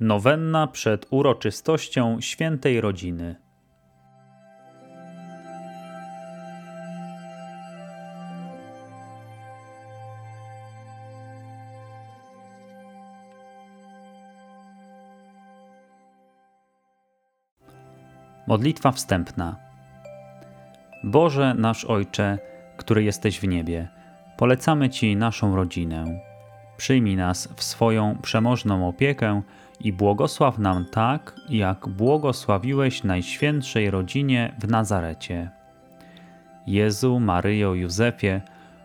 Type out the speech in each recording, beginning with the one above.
Nowenna przed uroczystością świętej rodziny. Modlitwa wstępna. Boże nasz Ojcze, który jesteś w niebie, polecamy Ci naszą rodzinę. Przyjmij nas w swoją przemożną opiekę i błogosław nam tak, jak błogosławiłeś Najświętszej rodzinie w Nazarecie. Jezu, Maryjo, Józefie,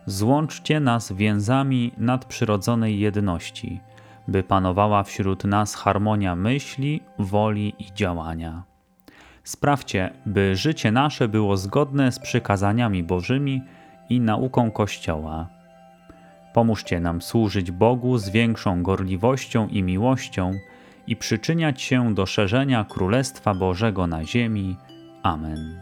złączcie nas więzami nadprzyrodzonej jedności, by panowała wśród nas harmonia myśli, woli i działania. Sprawcie, by życie nasze było zgodne z przykazaniami Bożymi i nauką Kościoła. Pomóżcie nam służyć Bogu z większą gorliwością i miłością i przyczyniać się do szerzenia Królestwa Bożego na ziemi. Amen.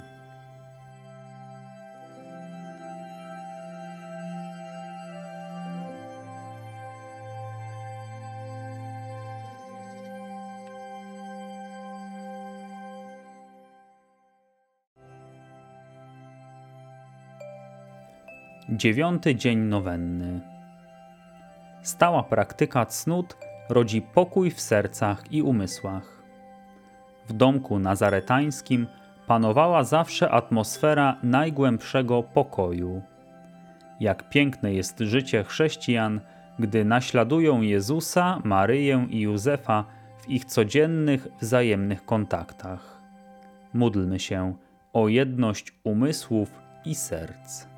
Dziewiąty dzień nowenny. Stała praktyka cnót rodzi pokój w sercach i umysłach. W domku nazaretańskim panowała zawsze atmosfera najgłębszego pokoju. Jak piękne jest życie chrześcijan, gdy naśladują Jezusa, Maryję i Józefa w ich codziennych, wzajemnych kontaktach. Módlmy się o jedność umysłów i serc.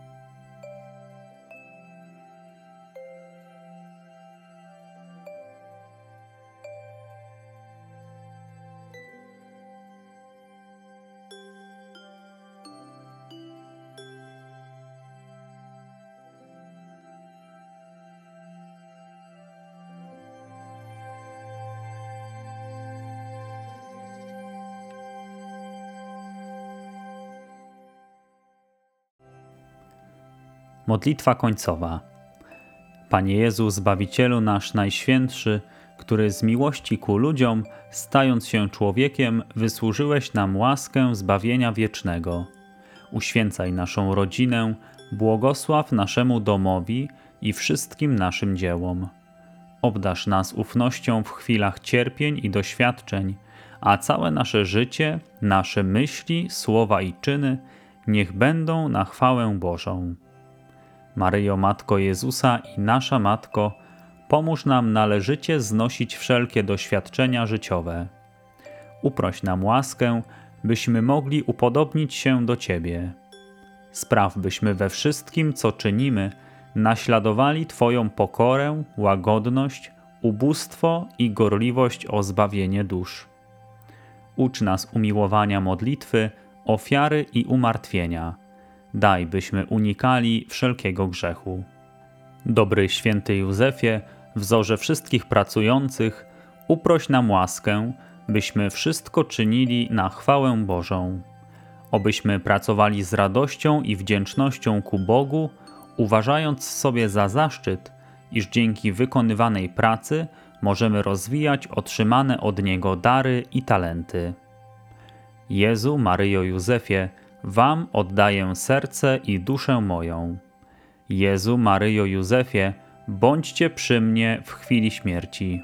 Modlitwa końcowa. Panie Jezu, Zbawicielu nasz Najświętszy, który z miłości ku ludziom, stając się człowiekiem, wysłużyłeś nam łaskę zbawienia wiecznego. Uświęcaj naszą rodzinę, błogosław naszemu domowi i wszystkim naszym dziełom. Obdasz nas ufnością w chwilach cierpień i doświadczeń, a całe nasze życie, nasze myśli, słowa i czyny niech będą na chwałę Bożą. Maryjo, Matko Jezusa i nasza Matko, pomóż nam należycie znosić wszelkie doświadczenia życiowe. Uproś nam łaskę, byśmy mogli upodobnić się do Ciebie. Spraw, byśmy we wszystkim, co czynimy, naśladowali Twoją pokorę, łagodność, ubóstwo i gorliwość o zbawienie dusz. Ucz nas umiłowania modlitwy, ofiary i umartwienia daj byśmy unikali wszelkiego grzechu. Dobry święty Józefie, wzorze wszystkich pracujących, uproś nam łaskę, byśmy wszystko czynili na chwałę Bożą. Obyśmy pracowali z radością i wdzięcznością ku Bogu, uważając sobie za zaszczyt, iż dzięki wykonywanej pracy możemy rozwijać otrzymane od Niego dary i talenty. Jezu, Maryjo, Józefie, Wam oddaję serce i duszę moją. Jezu, Maryjo, Józefie, bądźcie przy mnie w chwili śmierci.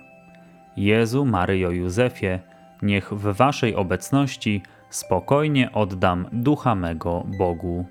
Jezu, Maryjo, Józefie, niech w Waszej obecności spokojnie oddam ducha mego Bogu.